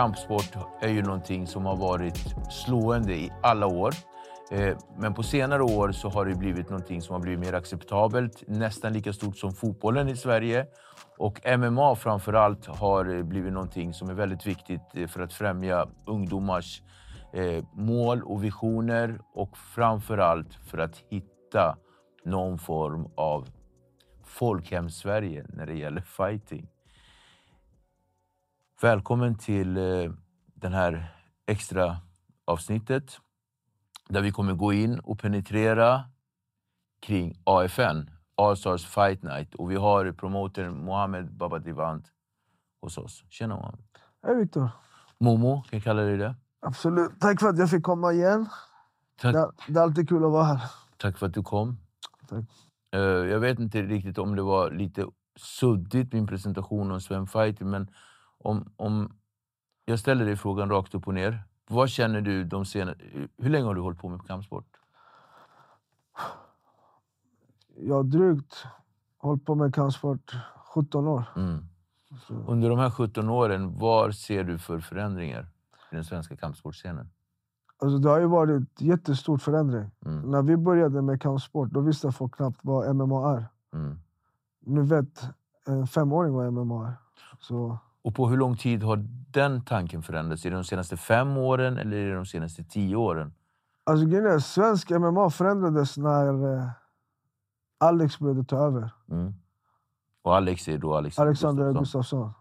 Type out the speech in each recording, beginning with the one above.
Kampsport är ju någonting som har varit slående i alla år. Eh, men på senare år så har det blivit någonting som har blivit mer acceptabelt, nästan lika stort som fotbollen i Sverige. Och MMA framför allt har eh, blivit någonting som är väldigt viktigt eh, för att främja ungdomars mål och visioner och framför allt för att hitta någon form av folkhem-Sverige när det gäller fighting. Välkommen till eh, den här extra avsnittet där vi kommer gå in och penetrera kring AFN, All Stars Fight Night. Och vi har promotern Mohammed Babadivant hos oss. Tjena Mohammed. Hej Viktor. Momo, kan jag kalla dig det? Absolut. Tack för att jag fick komma igen. Tack, Det, det är alltid kul att vara här. tack för att du kom. Tack. Eh, jag vet inte riktigt om det var lite suddigt, min presentation om Sven Fighting, men om, om jag ställer dig frågan rakt upp och ner. Vad känner du de senaste... Hur länge har du hållit på med kampsport? Jag har drygt hållit på med kampsport 17 år. Mm. Under de här 17 åren, vad ser du för förändringar i den svenska kampsportscenen? alltså det har ju varit jättestor förändring. Mm. När vi började med kampsport då visste folk knappt vad MMA är. Mm. Nu vet en femåring vad MMA är. Så, Och på hur lång tid har den tanken förändrats? Är det de senaste fem åren eller är det de senaste tio åren? alltså, är, svensk MMA förändrades när eh, Alex började ta över. Mm. Och Alex är då Alex Alexander Gustafsson. Gustafsson.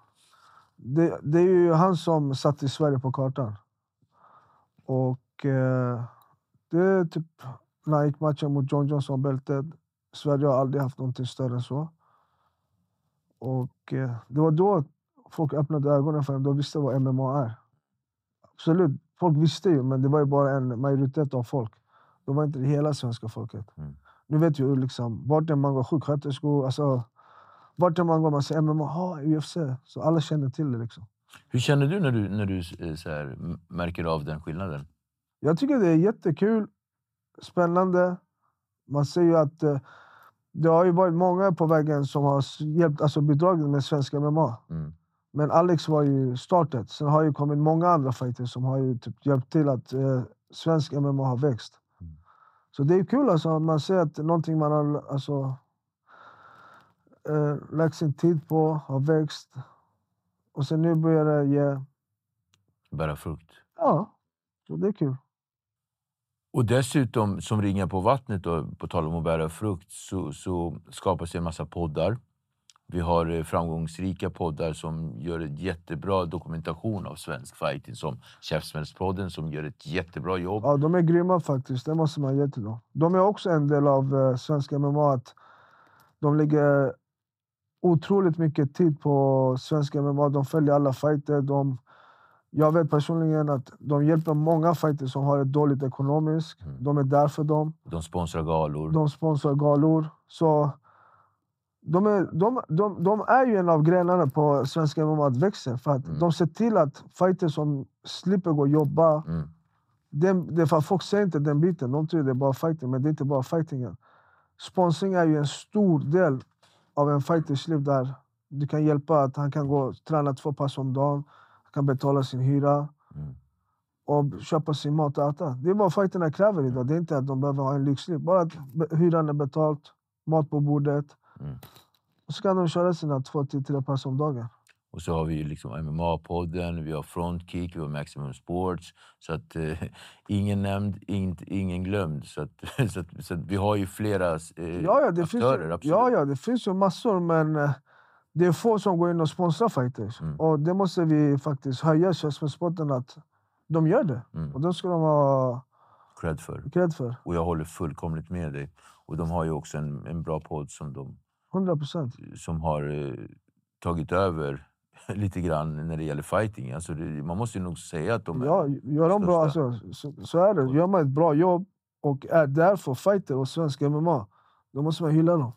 Det, det är ju han som satte Sverige på kartan. Och eh, det typ när han gick matchen mot John Johnson bältet. Sverige har aldrig haft någonting större än så. Och eh, det var då folk öppnade ögonen för dem. De visste vad MMA är. Absolut, folk visste ju, men det var ju bara en majoritet av folk. Det var inte hela svenska folket. Mm. Nu vet ju liksom, vart man går, sjuksköterskor, alltså, vart man går, man säger MMA, ha, UFC. Så alla känner till det. Liksom. Hur känner du när du, när du eh, så här, märker av den skillnaden? Jag tycker det är jättekul, spännande. Man ser ju att eh, det har ju varit många på vägen som har hjälpt, alltså bidragit med svenska MMA. Mm. Men Alex var ju startet. Sen har ju kommit många andra fighters som har ju typ hjälpt till att eh, svensk MMA har växt. Mm. Så det är kul alltså. Man ser att någonting man har alltså, eh, lagt sin tid på har växt. Och sen nu börjar det ge... Bära frukt. Ja, så det är kul. Och dessutom, som ringar på vattnet, då, på tal om att bära frukt, så, så skapas det en massa poddar. Vi har eh, framgångsrika poddar som gör ett jättebra dokumentation av svensk fighting. Som Käftsmällspodden som gör ett jättebra jobb. Ja, de är grymma faktiskt. Det måste man ge till dem. De är också en del av uh, svenska MMA. Att de lägger otroligt mycket tid på svenska MMA. De följer alla fighter. De, jag vet personligen att de hjälper många fighters som har det dåligt ekonomiskt. Mm. De är där för dem. De sponsrar galor. De sponsrar galor. Så de är, de, de, de är ju en av grenarna på svenska MMA att växa. För att Mm. De ser till att fighters som slipper gå och jobba Mm. det, det för folk ser inte den biten. De tror det är bara fighting, men det är inte bara fightingen. Sponsring är ju en stor del av en fighters liv där du kan hjälpa att han kan gå och träna två pass om dagen, han kan betala sin hyra Mm. och köpa sin mat och äta. Det är vad fighterna kräver idag. Det är inte att de behöver ha en lyxliv. Bara att hyran är betalt, mat på bordet. Mm. Och så kan de köra sina två till tre pass om dagen. Och så har vi liksom MMA-podden, vi har Frontkick, vi har Maximum Sports. Så att eh, ingen nämnd, ingen, ingen glömd. Så, att, så, att, så att vi har ju flera eh, Ja, ja, det finns aktörer. ju, absolut. ja, ja, det finns ju massor, men eh, det är få som går in och sponsrar fighters. Mm. Och det måste vi faktiskt höja sporten att de gör det. Mm. Och det ska de ha Cred för. cred för. Och jag håller fullkomligt med dig. Och de har ju också en, en bra podd som, de, 100 procent. som har eh, tagit över lite grann när det gäller fighting. Alltså det, man måste ju nog säga att de är... Ja, gör de bra, alltså, så, så är det. Gör man ett bra jobb och är där för fighter och svensk MMA, då måste man hylla dem.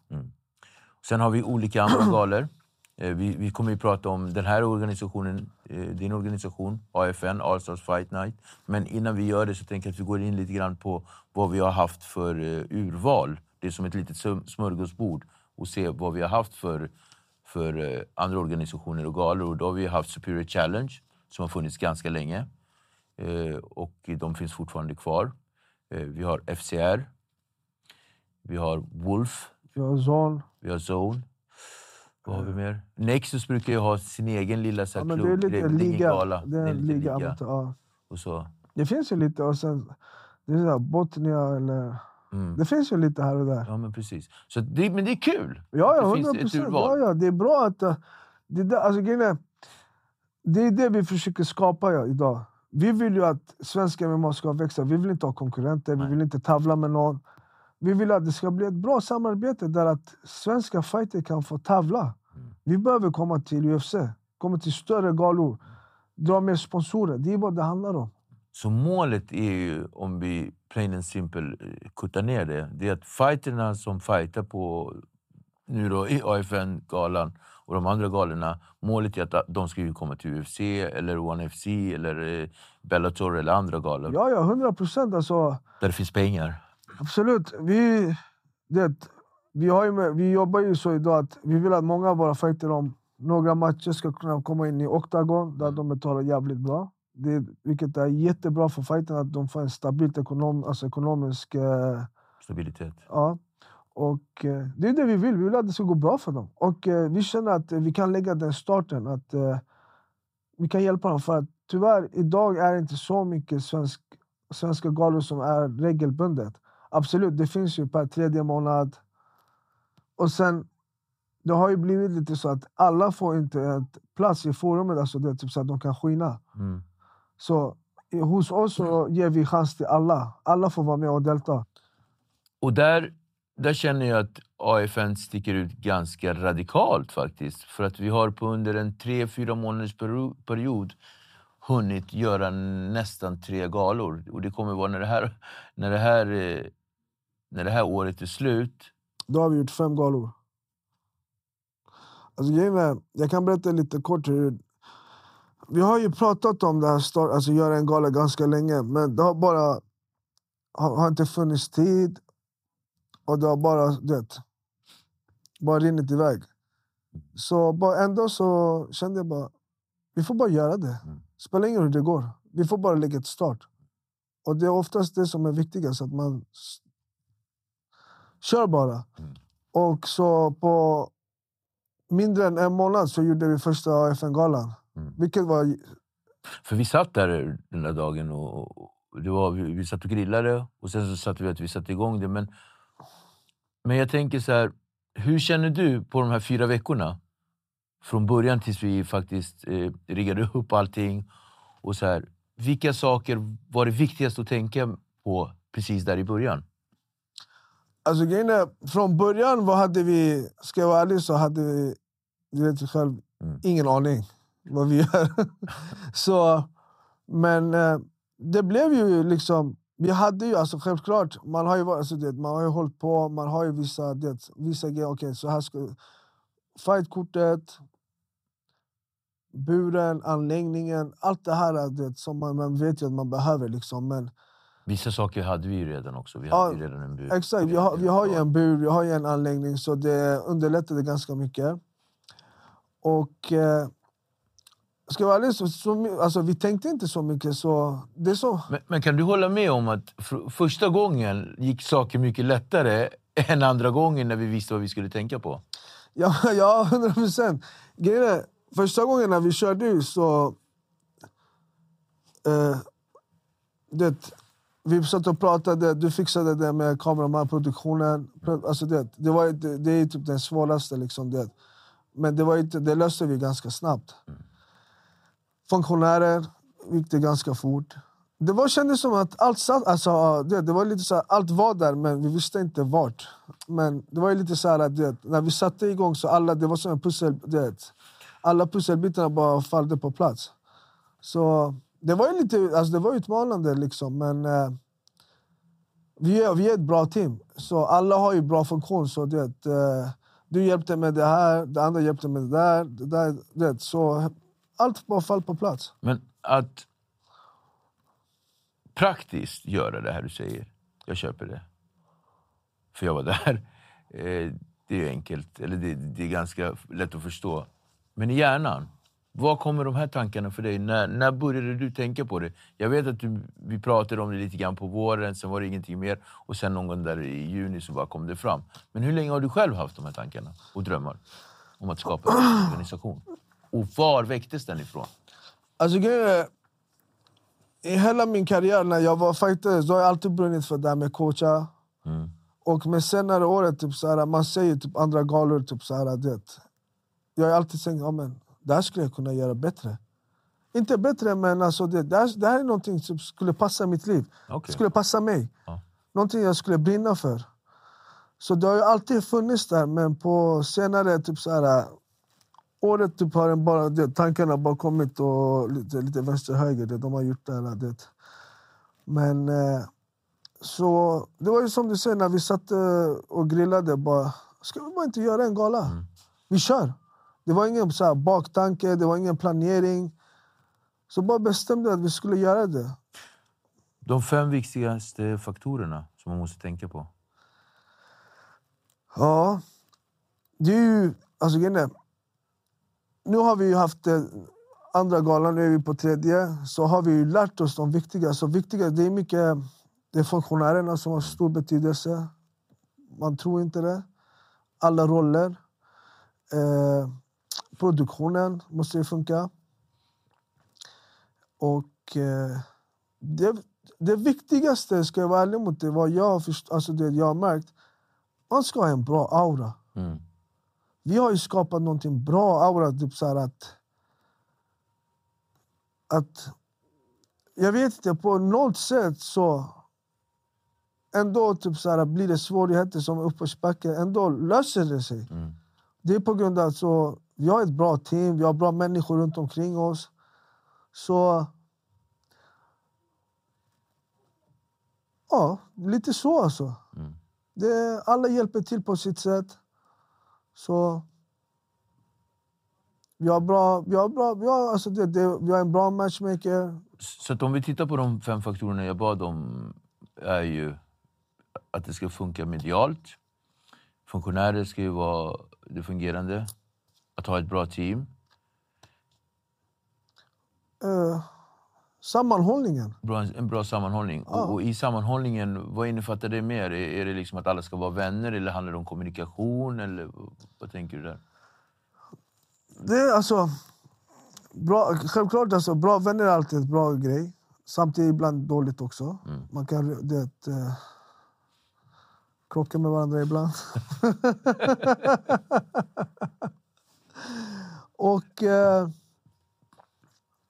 Sen har vi olika andra galor. Eh, Vi, vi kommer ju prata om den här organisationen, eh, din organisation, AFN, All Stars Fight Night. Men innan vi gör det så tänker jag att vi går in lite grann på vad vi har haft för urval. Det är som ett litet smörgåsbord och se vad vi har haft för, för eh, andra organisationer och galor. Och då har vi haft Superior Challenge som har funnits ganska länge. Eh, Och de finns fortfarande kvar. Eh, Vi har FCR. Vi har Wolf. Vi har Zon. Vi har Zone. Vad har vi mer? Nexus brukar ju ha sin egen lilla så Ja, här, men klubb. det är lite det är ingen liga. gala. Det är en liga. amatör, Ja. Och så. Det finns ju lite. Och sen, det är så här, Botnia eller... Mm. Det finns ju lite här och där. Ja, men precis. Så det, men det är kul! Ja, ja, det finns 100 ett procent. Ja, ja, det är bra att... eh, Det, där, alltså, grejen det är det vi försöker skapa ja, idag. Vi vill ju att svenska MMA ska växa. Vi vill inte ha konkurrenter, vi Nej. vill inte tävla med någon. Vi vill att det ska bli ett bra samarbete där att svenska fighter kan få tävla. Mm. Vi behöver komma till UFC, komma till större galor, dra mer sponsorer. Det är vad det handlar om. Så målet är ju, om vi plain and simple eh, kuttar ner det, det är att fighterna som fightar på nu då i AFN-galan och de andra galorna, målet är att de ska ju komma till UFC eller One FC eller eh, Bellator eller andra galor Ja, ja, 100 procent. Alltså, där det finns pengar. Absolut. Vi, det, vi, har med, vi jobbar ju så idag att vi vill att många av våra fighter om några matcher ska kunna komma in i Octagon där de betalar jävligt bra. Det, vilket är jättebra för fighterna att de får en stabil ekonom, alltså ekonomisk... Eh, Stabilitet. ja. Och eh, Det är det vi vill. Vi vill att det ska gå bra för dem. Och eh, Vi känner att vi kan lägga den starten. Att Vi kan hjälpa dem. För att tyvärr, idag är det inte så mycket svensk, svenska galor som är regelbundet. Absolut, det finns ju per tredje månad. Och sen, det har ju blivit lite så att alla får inte ett plats i forumet, alltså det, typ så att de kan skina. Mm. Så hos oss så ger vi chans till alla. Alla får vara med och delta. Och där, där känner jag att AFN sticker ut ganska radikalt faktiskt. För att vi har på under en tre, fyra månaders period hunnit göra nästan tre galor. Och det kommer vara när det här, när det här, eh, när det här året är slut. Då har vi gjort fem galor. Alltså, jag kan berätta lite kort hur... Vi har ju pratat om det här, start, alltså göra en gala ganska länge, men det har bara har, har inte funnits tid. Och det har bara, det, bara rinnit iväg. Så bara, ändå så kände jag bara, vi får bara göra det. Mm. Spelar ingen roll hur det går. Vi får bara lägga ett start. Och det är oftast det som är viktigast, att man kör bara. Mm. Och så på mindre än en månad så gjorde vi första AFN-galan. Mm. Vilket var... För vi satt där den där dagen och, och det var, vi, vi satt och grillade och sen så satte vi att vi satte igång det. Men, men jag tänker så här, hur känner du på de här fyra veckorna? från början tills vi faktiskt eh, riggade upp allting. Och så här, vilka saker var det viktigast att tänka på precis där i början? Alltså grejen är, från början vad hade vi, ska jag vara ärlig så hade vi, du vet själv, Mm. ingen aning vad vi gör. så, men eh, det blev ju liksom, vi hade ju alltså självklart, man har ju, varit- alltså, det, man har ju hållit på, man har ju vissa, det, vissa grejer, okej så här ska, fightkortet, buren, anläggningen, allt det här det, som man, man vet ju att man behöver liksom. Men, Vissa saker hade vi ju redan också. Vi Ja, hade ju redan en bur. Exakt, vi har, vi har ju en bur, vi har en anläggning så det underlättade ganska mycket. Och eh, ska jag vara ärlig, så, så, alltså, vi tänkte inte så mycket. Så det är så, Men, men kan du hålla med om att fr- första gången gick saker mycket lättare än andra gången när vi visste vad vi skulle tänka på? ja, ja, 100 procent. Första gången när vi körde så... Eh, det, vi satt och pratade, du fixade det med kameramannproduktionen. Alltså det, det, var, det, det är typ den svåraste. Liksom det. Men det, var inte, det löste vi ganska snabbt. Funktionärer gick det ganska fort. Det var, kändes som att allt satt, alltså, det, det var lite så här, allt var där men vi visste inte vart. Men det var ju lite så här att det, när vi satte igång så alla, det var som en pussel, det, alla pusselbitarna bara följde på plats. Så det var ju lite alltså det var utmanande liksom men eh, vi, är, vi är ett bra team. Så alla har ju bra funktion. Så det, eh, du hjälpte med det här, det andra hjälpte med det där. Det där det, så allt bara faller på plats. Men att praktiskt göra det här du säger, jag köper det. För jag var där. Eh, det är enkelt, eller det, det är ganska lätt att förstå. Men i hjärnan, var kommer de här tankarna för dig? När, när började du tänka på det? Jag vet att du, vi pratade om det lite grann på våren, sen var det ingenting mer. Och sen någon gång där i juni så bara kom det fram. Men hur länge har du själv haft de här tankarna och drömmar om att skapa en organisation? Och var väcktes den ifrån? Alltså I hela min karriär när jag var fighter så har jag alltid brunnit för det här med coacha. Mm. Och med senare året, typ så här, man säger typ andra galor, typ så här, det. jag har alltid tänkt men det här skulle jag kunna göra bättre. Inte bättre, men alltså det, det, här, det här är någonting som skulle passa mitt liv. Okej. skulle passa mig. Ja. Någonting jag skulle brinna för. Så det har ju alltid funnits där, men på senare typ så här, året typ har den bara, det, tankarna bara kommit och lite, lite vänster-höger. De har gjort det här. Det. Men eh, så det var ju som du säger, när vi satt eh, och grillade. Bara, ska vi bara inte göra en gala? Vi kör. Det var ingen så här, baktanke, det var ingen planering. Så bara bestämde att vi skulle göra det. De fem viktigaste faktorerna som man måste tänka på. Ja, det är ju... Alltså, nu har vi ju haft eh, andra galan, nu är vi på tredje. Så har vi ju lärt oss de viktiga. Så viktiga det är mycket det är funktionärerna som har stor betydelse. Man tror inte det. Alla roller. Eh, produktionen måste ju funka. Och eh, det, det viktigaste, ska jag vara ärlig mot dig... vad jag, först- alltså det jag har märkt, man ska ha en bra aura. Mm. Vi har ju skapat någonting bra aura, typ så att... Att... Jag vet inte, på något sätt så... Ändå typ så här, blir det svårigheter som uppförsbacke, ändå löser det sig. Mm. Det är på grund av att så, vi har ett bra team, vi har bra människor runt omkring oss. Så... Ja, lite så alltså. Mm. Det, alla hjälper till på sitt sätt. Så... Vi har, bra, vi har, bra, vi har, alltså det, det, vi har en bra matchmaker. Så om vi tittar på de fem faktorerna jag bad om är ju att det ska funka medialt. Funktionärer ska ju vara det fungerande. Att ha ett bra team. Eh, sammanhållningen. Bra, en bra sammanhållning. Ja. Och, och i sammanhållningen, vad innefattar det mer? Är, är det liksom att alla ska vara vänner eller handlar det om kommunikation? Eller vad tänker du där? Det är alltså... Bra, självklart, alltså, bra vänner är alltid en bra grej. Samtidigt ibland dåligt också. Man kan det, eh, krocka med varandra ibland. Och... Eh,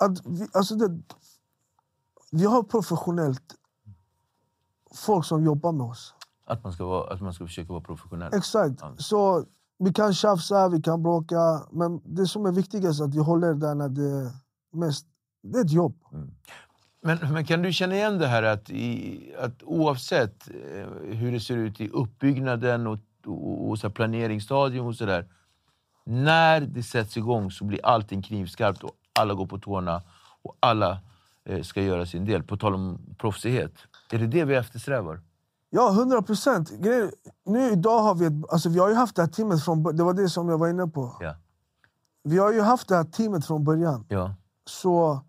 att vi, alltså det, vi har professionellt folk som jobbar med oss. Att man ska, vara, att man ska försöka vara professionell. Exakt. Ja. Så vi kan tjafsa, vi kan bråka, men det som är viktigast är att vi håller där när det är mest... Det är ett jobb. Men, men kan du känna igen det här att, i, att oavsett eh, hur det ser ut i uppbyggnaden och, och, och så planeringsstadium och sådär. När det sätts igång så blir allting knivskarpt och alla går på tårna och alla ska göra sin del. På tal om proffsighet. Är det det vi eftersträvar? Ja, hundra procent. Nu idag har vi ett, alltså vi har ju haft det här teamet från. Det var det som jag var inne på. Ja. Vi har ju haft det här teamet från början. ja. Så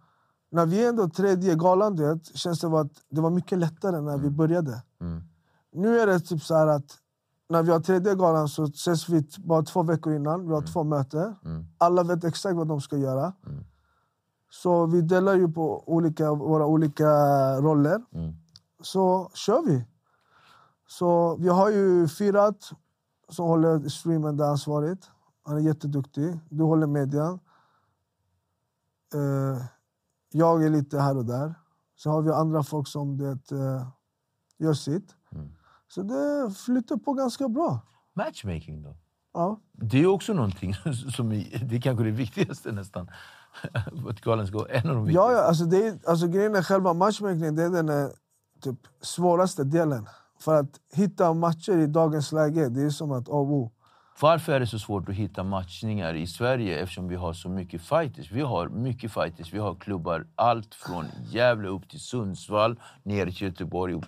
när vi ändå tredje galan, du vet, känns det att det var mycket lättare när vi började. Mm. Nu är det typ så här att när vi har tredje galan så ses vi bara två veckor innan. Vi har två möten. Mm. Alla vet exakt vad de ska göra. Mm. Så vi delar ju på olika, våra olika roller. Mm. Så kör vi. Så vi har ju Firat som håller streamen där ansvarigt. Han är jätteduktig. Du håller median. Eh, jag är lite här och där. Så har vi andra folk som det, eh, gör sitt. Mm. Så det flyter på ganska bra. Matchmaking då? Ja. Det är också någonting som är, det är kanske det viktigaste nästan. Att ska vara en av de Ja, viktigaste. ja alltså det är, alltså grejen är själva matchmaking, det är den eh, typ, svåraste delen. För att hitta matcher i dagens läge, det är som att oh. Varför är det så svårt att hitta matchningar i Sverige eftersom vi har så mycket fighters? Vi har mycket fighters. Vi har klubbar allt från Gävle upp till Sundsvall, ner till Göteborg och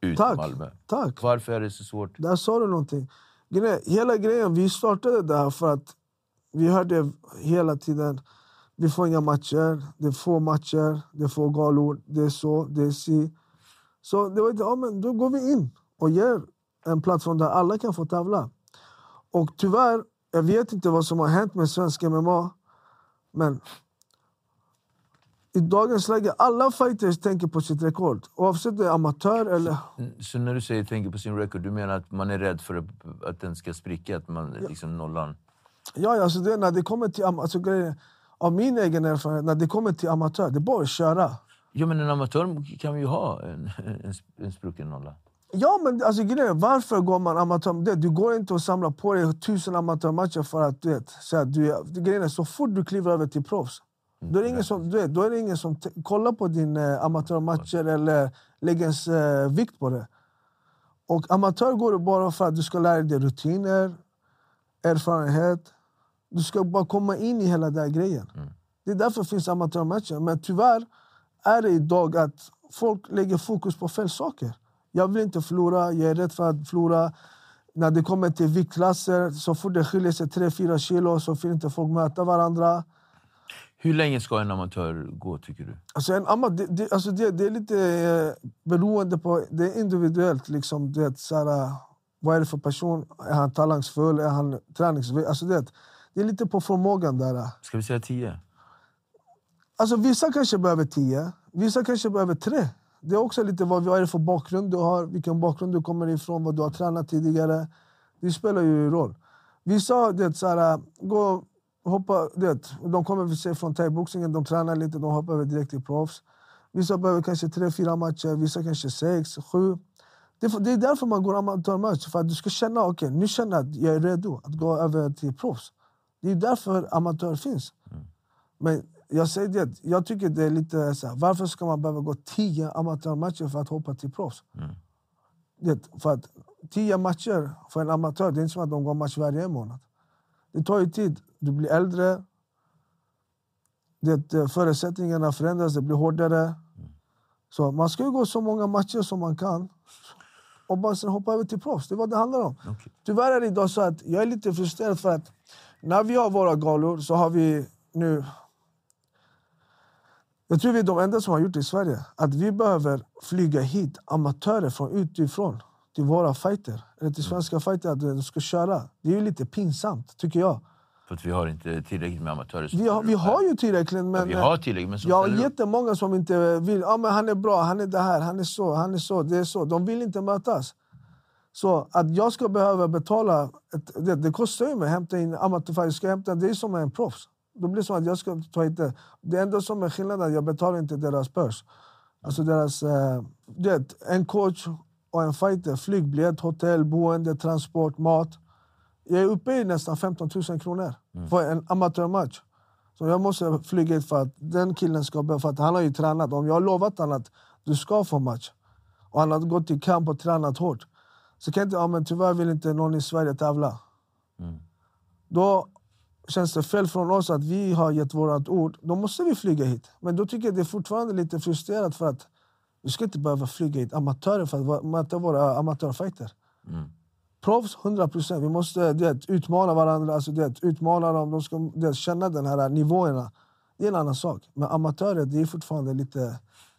ut Tack. Malmö. Tack. Varför är det så svårt? Där sa du någonting. Hela grejen, vi startade det här för att vi hörde hela tiden vi får inga matcher, det är få matcher, det är få galor, det är så, det är si. Så det var inte, ja, men då går vi in och ger en plattform där alla kan få tävla. Och tyvärr, jag vet inte vad som har hänt med svensk MMA, men i dagens läge, alla fighters tänker på sitt rekord. Oavsett om det är amatör eller... Så när du säger tänker på sin record, du menar att man är rädd för att, att den ska spricka? Att man liksom nollan? Ja, alltså det, när det kommer till alltså, grejen, av min egen erfarenhet, när det kommer till amatör, det är bara att köra. Ja, men en amatör kan ju ha en, en, en sprucken nolla. Ja, men alltså, grejen, varför går man amatör? Det, du går inte och samlar på dig tusen amatörmatcher för att du vet, så att du, grejen är, så fort du kliver över till proffs, då är det ingen som, du vet, då är ingen som kollar på din eh, amatörmatcher eller lägger ens eh, vikt på det. Och amatör går du bara för att du ska lära dig rutiner, erfarenhet. Du ska bara komma in i hela den grejen. Det är därför det finns amatörmatcher. Men tyvärr är det idag att folk lägger fokus på fel saker. Jag vill inte förlora, jag är rädd för att förlora. När det kommer till viktklasser, så fort det skiljer sig 3-4 kilo så vill inte folk möta varandra. Hur länge ska en amatör gå, tycker du? Alltså en amma, det, det, alltså det, det är lite eh, beroende på... Det är individuellt. Liksom, det, så här, vad är det för person? Är han talangsfull? Är han träningsvillig? Alltså det, det är lite på förmågan där. Ska vi säga tio? Alltså vissa kanske behöver tio, vissa kanske behöver tre. Det är också lite vad, vad är det för bakgrund du har, vilken bakgrund du kommer ifrån, vad du har tränat tidigare. Det spelar ju roll. Vissa det, så här, gå, hoppa, det, de kommer vi se från thaiboxningen, de tränar lite, de hoppar över direkt till proffs. Vissa behöver kanske tre, fyra matcher, vissa kanske sex, sju. Det, är för- det är därför man går amatörmatch, för att du ska känna okej, nu känner jag att jag är redo att gå över till proffs. Det är därför amatör finns. Men jag säger det, jag tycker det är lite så här, varför ska man behöva gå tio amatörmatcher för att hoppa till proffs? Det, för att tio matcher för en amatör, det är inte som att de går match varje månad. Det tar ju tid. Du blir äldre. Det, förutsättningarna förändras, det blir hårdare. Så man ska ju gå så många matcher som man kan och bara sen hoppa över till proffs. Det är vad det handlar om. Okej. Tyvärr är det idag så att jag är lite frustrerad för att när vi har våra galor så har vi nu... Jag tror vi är de enda som har gjort det i Sverige. Att vi behöver flyga hit amatörer från utifrån till våra fighter. Eller till svenska fighter, att de ska köra. Det är ju lite pinsamt, tycker jag. För att vi har inte tillräckligt med amatörer Vi har, vi har ju tillräckligt, men... vi har tillräckligt, men Jag har jättemånga som inte vill. Ja, men han är bra, han är det här, han är så, han är så, det är så. De vill inte mötas. Så att jag ska behöva betala... Ett, det, det kostar ju mig att hämta in. Ska hämta, det är som en proffs. Då blir det som att jag ska ta hit det. Det enda som är skillnaden är att jag betalar inte deras börs. Alltså deras... Eh, det, en coach och en fighter, flygbiljett, hotell, boende, transport, mat. Jag är uppe i nästan 15 000 kronor för en amatörmatch. Så jag måste flyga hit för att den killen ska... För att han har ju tränat. Om jag har lovat honom att du ska få match och han har gått i kamp och tränat hårt så kan jag inte, ja, men tyvärr vill inte någon i Sverige tävla. Då känns det fel från oss att vi har gett vårt ord. Då måste vi flyga hit. Men då tycker jag det är fortfarande lite frustrerat för att vi ska inte behöva flyga hit amatörer för att möta våra amatörfighter. Proffs, 100 procent. Vi måste det, utmana varandra, alltså, det, utmana dem. De ska det, känna den här nivåerna. Det är en annan sak. Men amatörer, det är fortfarande lite...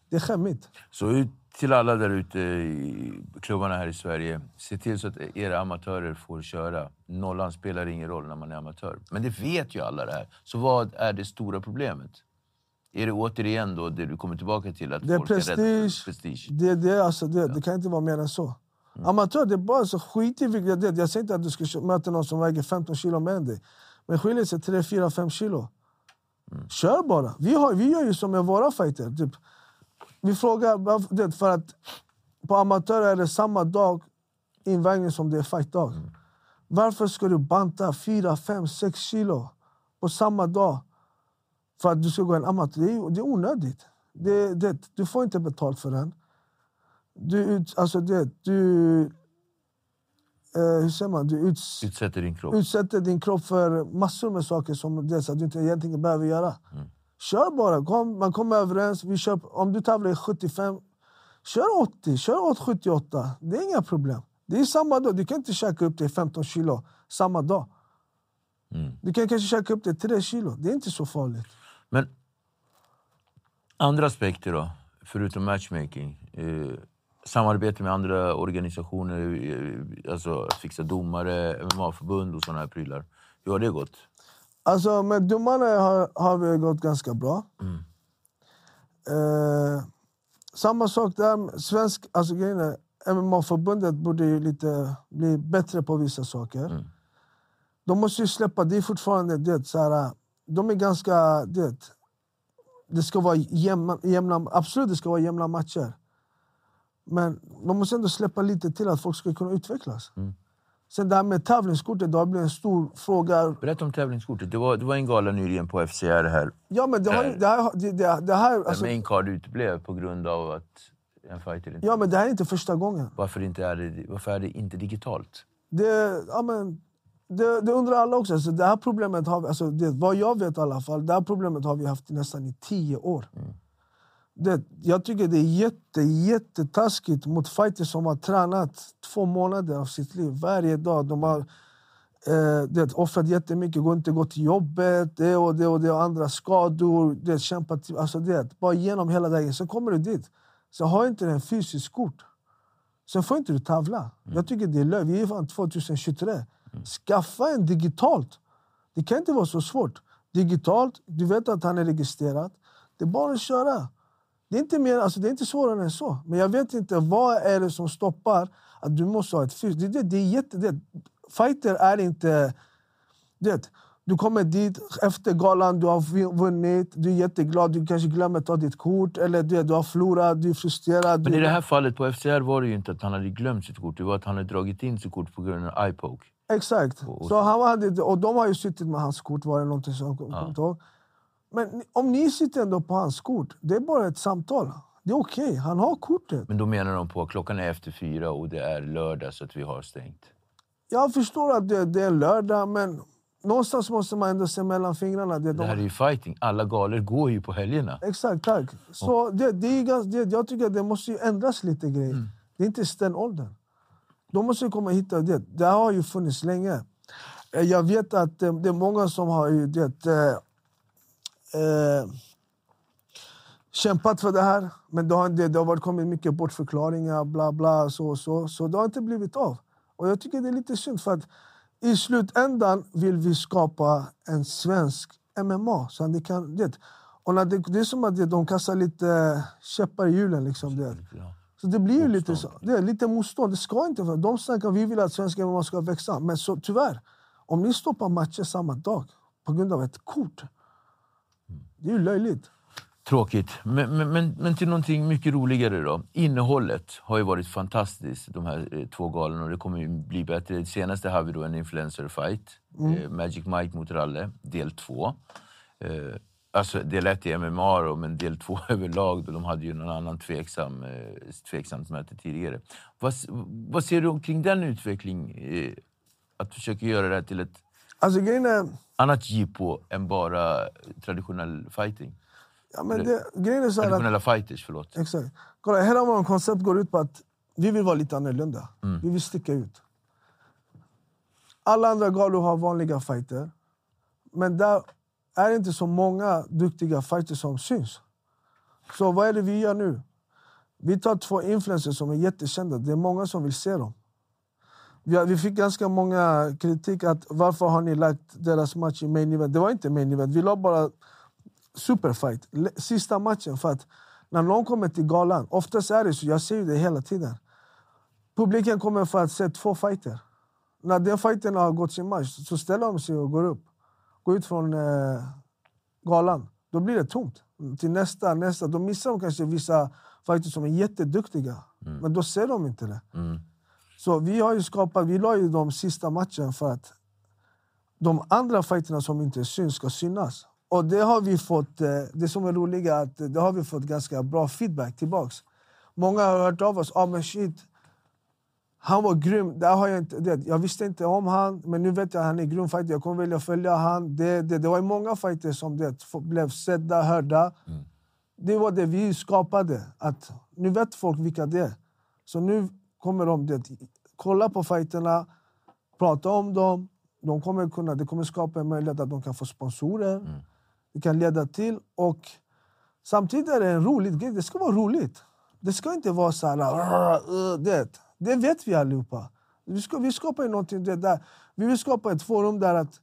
Det är skämmigt. Så ut till alla där ute i klubbarna här i Sverige. Se till så att era amatörer får köra. Nollan spelar ingen roll när man är amatör. Men det vet ju alla det här. Så vad är det stora problemet? Är det återigen då det du kommer tillbaka till? Att Det är folk är prestige. prestige? Det, det, alltså, det, det kan inte vara mer än så. Amatör, det är bara så skit i vilket det är. Jag säger inte att du ska möta någon som väger 15 kilo mer än dig. Men skiljer sig 3, 4, 5 kilo. Kör bara. Vi, har, vi gör ju som med våra fighter. Typ, vi frågar, det, för att på amatörer är det samma dag invägning som det är fightdag. Varför ska du banta 4, 5, 6 kilo på samma dag för att du ska gå en amatör? Det är, det är onödigt. Det, det, du får inte betalt för den. Du, ut, alltså det, du, eh, hur säger man? Du uts, Utsätter din kropp. utsätter din kropp för massor med saker som det, så du inte egentligen behöver göra. Kör bara. Kom, man kommer överens. Vi kör, om du tävlar i 75, kör 80, kör åt 78. Det är inga problem. Det är samma dag. Du kan inte käka upp dig 15 kilo samma dag. Du kan kanske käka upp dig 3 kilo. Det är inte så farligt. Men andra aspekter då, förutom matchmaking? Eh, samarbete med andra organisationer, eh, alltså fixa domare, MMA-förbund och såna här prylar. Hur har det gått? Alltså med domarna har, har vi gått ganska bra. Eh, samma sak där. Svensk, alltså grejen är, MMA-förbundet borde ju lite bli bättre på vissa saker. De måste ju släppa, det är fortfarande det, så här, de är ganska... Det, det ska vara jämna, jämna, absolut det ska vara jämna matcher. Men de måste ändå släppa lite till att folk ska kunna utvecklas. Sen det här med tävlingskortet, det har blivit en stor fråga. Berätta om tävlingskortet. Det var, det var en gala nyligen på FCR här. Ja, men det, har, ju- det här, det, det, det här, alltså, main card uteblev på grund av att en fighter inte... ja, men det här är inte första gången. Varför, inte är det, varför är det inte digitalt? Det, ja, men, det, det undrar alla också. Alltså, det här problemet har vi, alltså, det, vad jag vet i alla fall, det här problemet har vi haft nästan i tio år. Det, jag tycker det är jätte, jättetaskigt mot fighters som har tränat två månader av sitt liv varje dag. De har eh, det, offrat jättemycket, går inte gå till jobbet, det och det och det och andra skador. Det, kämpat, alltså det, bara igenom hela vägen. Sen kommer du dit, så har inte en fysisk kort. Sen får inte du tävla. Jag tycker det är löv. Vi är fan 2023. Skaffa en digitalt. Det kan inte vara så svårt. Digitalt, du vet att han är registrerad. Det är bara att köra. Det är inte, mer, alltså det är inte svårare än så. Men jag vet inte vad är det som stoppar att du måste ha ett fys. Det, det, det är jätte, det, fighter är inte... Det, du kommer dit efter galan, du har vunnit, du är jätteglad, du kanske glömmer ta ditt kort eller det, du har förlorat, du är frustrerad. Men du, i det här fallet på FCR var det ju inte att han hade glömt sitt kort. Det var att han hade dragit in sitt kort på grund av iPoke. Exakt. Och- Så han hade, och de har ju suttit med hans kort, var det någonting som jag kommer ihåg. Men om ni sitter ändå på hans kort, det är bara ett samtal. Det är okej, han har kortet. Men då menar de på att klockan är efter fyra och det är lördag så att vi har stängt. Jag förstår att det, det är lördag, men någonstans måste man ändå se mellan fingrarna. Det, Det här är de, ju fighting. Alla galor går ju på helgerna. exakt, tack. Så det, det är ganska, det, jag tycker att det måste ju ändras lite grejer. Det är inte stenåldern. De måste komma och hitta det. Det har ju funnits länge. Eh, Jag vet att det, det är många som har ju det, eh, kämpat för det här. Men det har, det, det har varit kommit mycket bortförklaringar, bla bla, så så. Så det har inte blivit av. Och jag tycker det är lite synd, för att i slutändan vill vi skapa en svensk MMA. Så det, kan, det, och när det, det är som att det, de kastar lite käppar i hjulen. Liksom, det. Så det blir ju lite, så, det är lite motstånd. Det ska inte vara. De snackar vi vill att svenska MMA ska växa. Men så, tyvärr, om ni stoppar matcher samma dag på grund av ett kort. Det är ju löjligt. Tråkigt. Men, men, men, men till någonting mycket roligare då. Innehållet har ju varit fantastiskt de här eh, två galorna och det kommer ju bli bättre. Det senaste har vi då en influencer fight. Eh, Magic Mike mot Ralle, del två. Eh, alltså del ett i MMA då, men del två överlag. Då de hade ju någon annan tveksam, eh, tveksamt möte tidigare. Vad, vad ser du kring den utvecklingen? Eh, att försöka göra det här till ett Alltså grejen är... annat jippo än bara traditionell fighting? Ja, men det, grejen är så här att, Traditionella fighters, förlåt. Exakt. Kolla, hela vårt koncept går ut på att vi vill vara lite annorlunda. Vi vill sticka ut. Alla andra galor har vanliga fighter. Men där är det inte så många duktiga fighters som syns. Så vad är det vi gör nu? Vi tar två influencers som är jättekända. Det är många som vill se dem. Vi, har, vi fick ganska många kritik att varför har ni lagt deras match i main event? Det var inte main event. Vi la bara superfight. Sista matchen. För att när någon kommer till galan, oftast är det så, jag ser det hela tiden. Publiken kommer för att se två fighter. När den fighten har gått sin match så ställer de sig och går upp. Går ut från eh, galan. Då blir det tomt. Till nästa, nästa. Då missar de kanske vissa fighters som är jätteduktiga. Men då ser de inte det. Mm. Så vi har ju skapat, vi la ju de sista matchen för att de andra fighterna som inte syns ska synas. Och det har vi fått, eh, det som är roliga är att det har vi fått ganska bra feedback tillbaks. Många har hört av oss, ah, men shit, han var grym. Där har jag, inte, det, jag visste inte om han, men nu vet jag att han är grym fighter. Jag kommer vilja följa han. Det, det, det var många fighters som det, blev sedda, hörda. Det var det vi skapade. Att nu vet folk vilka det är. Så nu kommer de det, kolla på fighterna, prata om dem. De kommer kunna, det kommer skapa en möjlighet att de kan få sponsorer. Det kan leda till... Och samtidigt är det en rolig grej. Det ska vara roligt. Det ska inte vara så här... Det, det vet vi allihopa. Vi, ska, vi skapar ju någonting det där. Vi vill skapa ett forum där att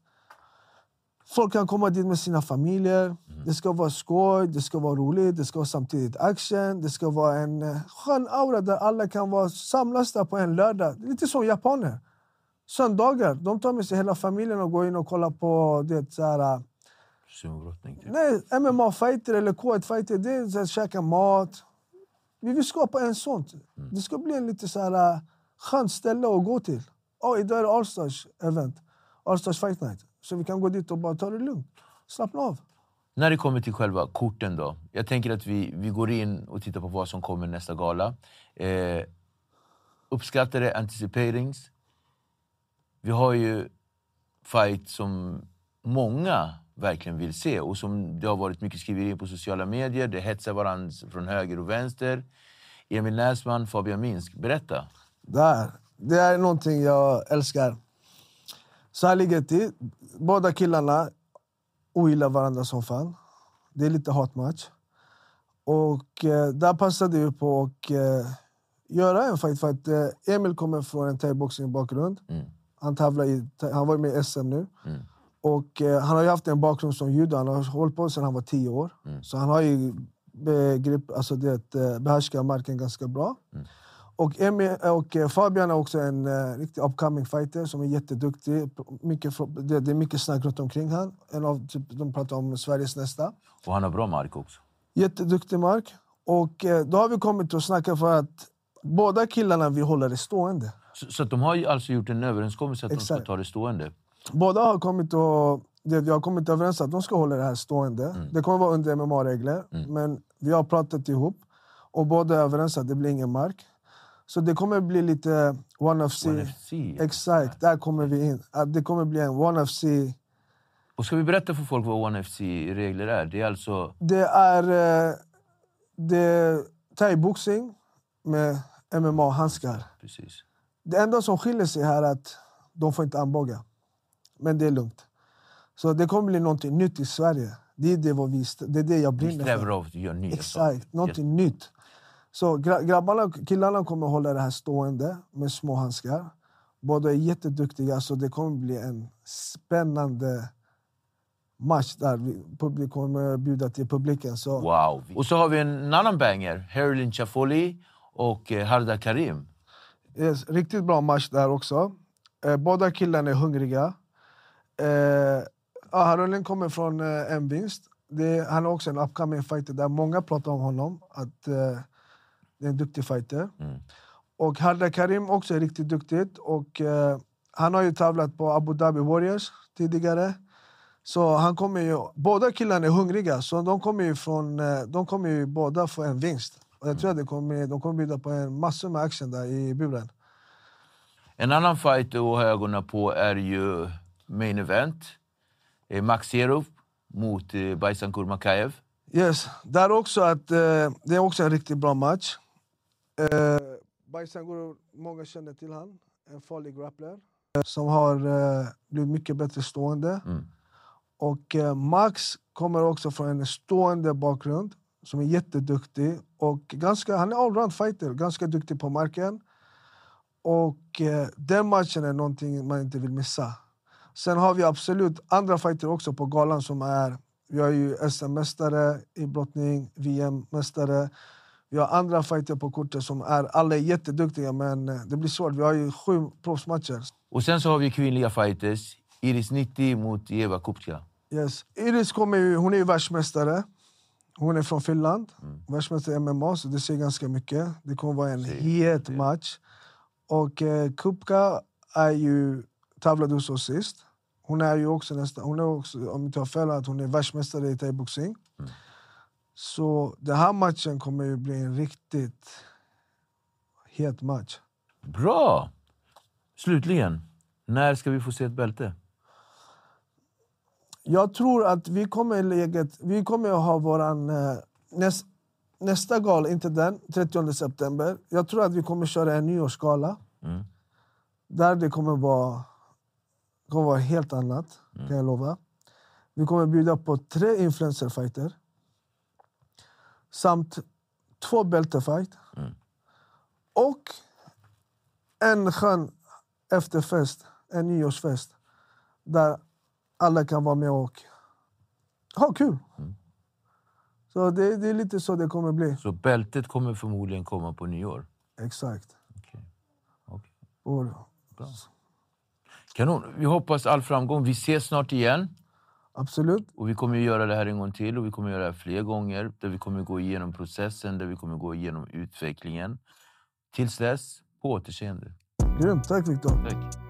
folk kan komma dit med sina familjer. Det ska vara skoj, det ska vara roligt, det ska vara samtidigt action. Det ska vara en eh, skön aura där alla kan vara samlas där på en lördag. Lite som japaner. Söndagar, de tar med sig hela familjen och går in och kollar på det så här, eh. Typ. Nej, MMA-fighter eller K1-fighter, det är så här, käka mat. Vi vill skapa en sånt. Det ska bli en lite så här uh, skönt ställe att gå till. Oh, idag är det Allstars event. Allstars Fight Night. Så vi kan gå dit och bara ta det lugnt. Slappna av. När det kommer till själva korten då. Jag tänker att vi, vi går in och tittar på vad som kommer nästa gala. Eh, uppskattade anticiperings. Vi har ju fight som många verkligen vill se och som det har varit mycket skriverier på sociala medier. Det hetsar varandra från höger och vänster. Emil Näsman, Fabian Minsk. Berätta. Där. Det är någonting jag älskar. Så här ligger det till. Båda killarna ogillar varandra som fan. Det är lite hatmatch. Och eh, där passade vi på att eh, göra en fight. För att, eh, Emil kommer från en thaiboxning-bakgrund. Mm. Han, tävlar i, han var med i SM nu. Mm. Och eh, Han har haft en bakgrund som judo. Han har hållit på sedan han var tio år. Mm. Så han har ju begrip, alltså det, eh, behärskar marken ganska bra. Mm. Och, Emil, och eh, Fabian är också en uh, riktig upcoming fighter som är jätteduktig. Mycket, det, det är mycket snack runt omkring han. En av, typ, de pratar om Sveriges nästa. Och han har bra mark också. Jätteduktig mark. Och eh, då har vi kommit att snacka för att båda killarna vill hålla det stående. Så, så de har alltså gjort en överenskommelse att de Exakt. ska ta det stående. Båda har kommit och det, vi har kommit överens att de ska hålla det här stående. Det kommer vara under MMA-regler, men vi har pratat ihop. Och båda är överens att det blir ingen mark. Så det kommer bli lite One of C. One FC. Exakt, där kommer vi in. Det kommer bli en One of C. Och ska vi berätta för folk vad One FC-regler är? Det är alltså... Det är, eh, det är thaiboxning med MMA-handskar. Precis. Det enda som skiljer sig här är att de får inte armbåga. Men det är lugnt. Så det kommer bli något nytt i Sverige. Det är det, vad vi, det, är det jag Vi brinner strävar för. av att göra nya Exakt, någonting nytt. Så gra- grabbarna, killarna kommer hålla det här stående med små handskar. Båda är jätteduktiga, så det kommer bli en spännande match där vi publik kommer bjuda till publiken. Så Wow. Och så har vi en annan banger. Herlin Chafoli och eh, Hardar Karim. Yes, riktigt bra match där också. Eh, båda killarna är hungriga. Eh, Harulin kommer från eh, en vinst. Det, han är också en upcoming fighter där många pratar om honom. Att eh, det är en duktig fighter. Mm. Och Hardar Karim också är riktigt duktigt. Och, eh, han har ju tävlat på Abu Dhabi Warriors tidigare. Så han kommer ju, båda killarna är hungriga, så de kommer ju, från, eh, de kommer ju båda få en vinst. Och jag tror att det kommer, de kommer bjuda på en massor med action där i buren. En annan fight att ha ögonen på är ju main event. Eh, Maxerov mot eh, Baisankur Makaev. Yes, där också att, eh, det är också en riktigt bra match. Eh, Bajsangur, många känner till han. En farlig grappler eh, som har eh, blivit mycket bättre stående. Mm. Och eh, Max kommer också från en stående bakgrund som är jätteduktig. Och ganska, han är allround fighter, ganska duktig på marken. Och eh, den matchen är någonting man inte vill missa. Sen har vi absolut andra fighter också på galan som är... Vi har ju SM-mästare i brottning, VM-mästare. Vi har andra fighter på kortet som är alla är jätteduktiga men eh, det blir svårt. Vi har ju sju proffsmatcher. Och sen så har vi kvinnliga fighters. Iris Nitti mot Eva Kupka. Yes. Iris kommer ju, hon är ju världsmästare. Hon är från Finland. Världsmästare i MMA, så det säger ganska mycket. Det kommer vara en het match. Och eh, Kupka är ju, tävlade hos oss sist. Hon är ju också nästan, hon är också, om jag inte har fel, att hon är världsmästare i thaiboxning. Så den här matchen kommer ju bli en riktigt het match. Bra! Slutligen, när ska vi få se ett bälte? Jag tror att vi kommer läget, vi kommer att ha våran eh, näst, nästa gala, inte den, 30 september. Jag tror att vi kommer köra en nyårsgala. Mm. Där det kommer vara, kommer vara helt annat, kan jag lova. Vi kommer bjuda på tre influencerfighter. Samt två bältefight. Och en skön efterfest, en nyårsfest. Där alla kan vara med och ha kul. Så det, det är lite så det kommer bli. Så bältet kommer förmodligen komma på nyår? Exakt. Okej. Okej. Och, Kanon. Vi hoppas all framgång. Vi ses snart igen. Absolut. Och vi kommer att göra det här en gång till och vi kommer att göra det här fler gånger. Där vi kommer att gå igenom processen, där vi kommer att gå igenom utvecklingen. Tills dess, på återseende. Grymt. Tack Viktor. Tack.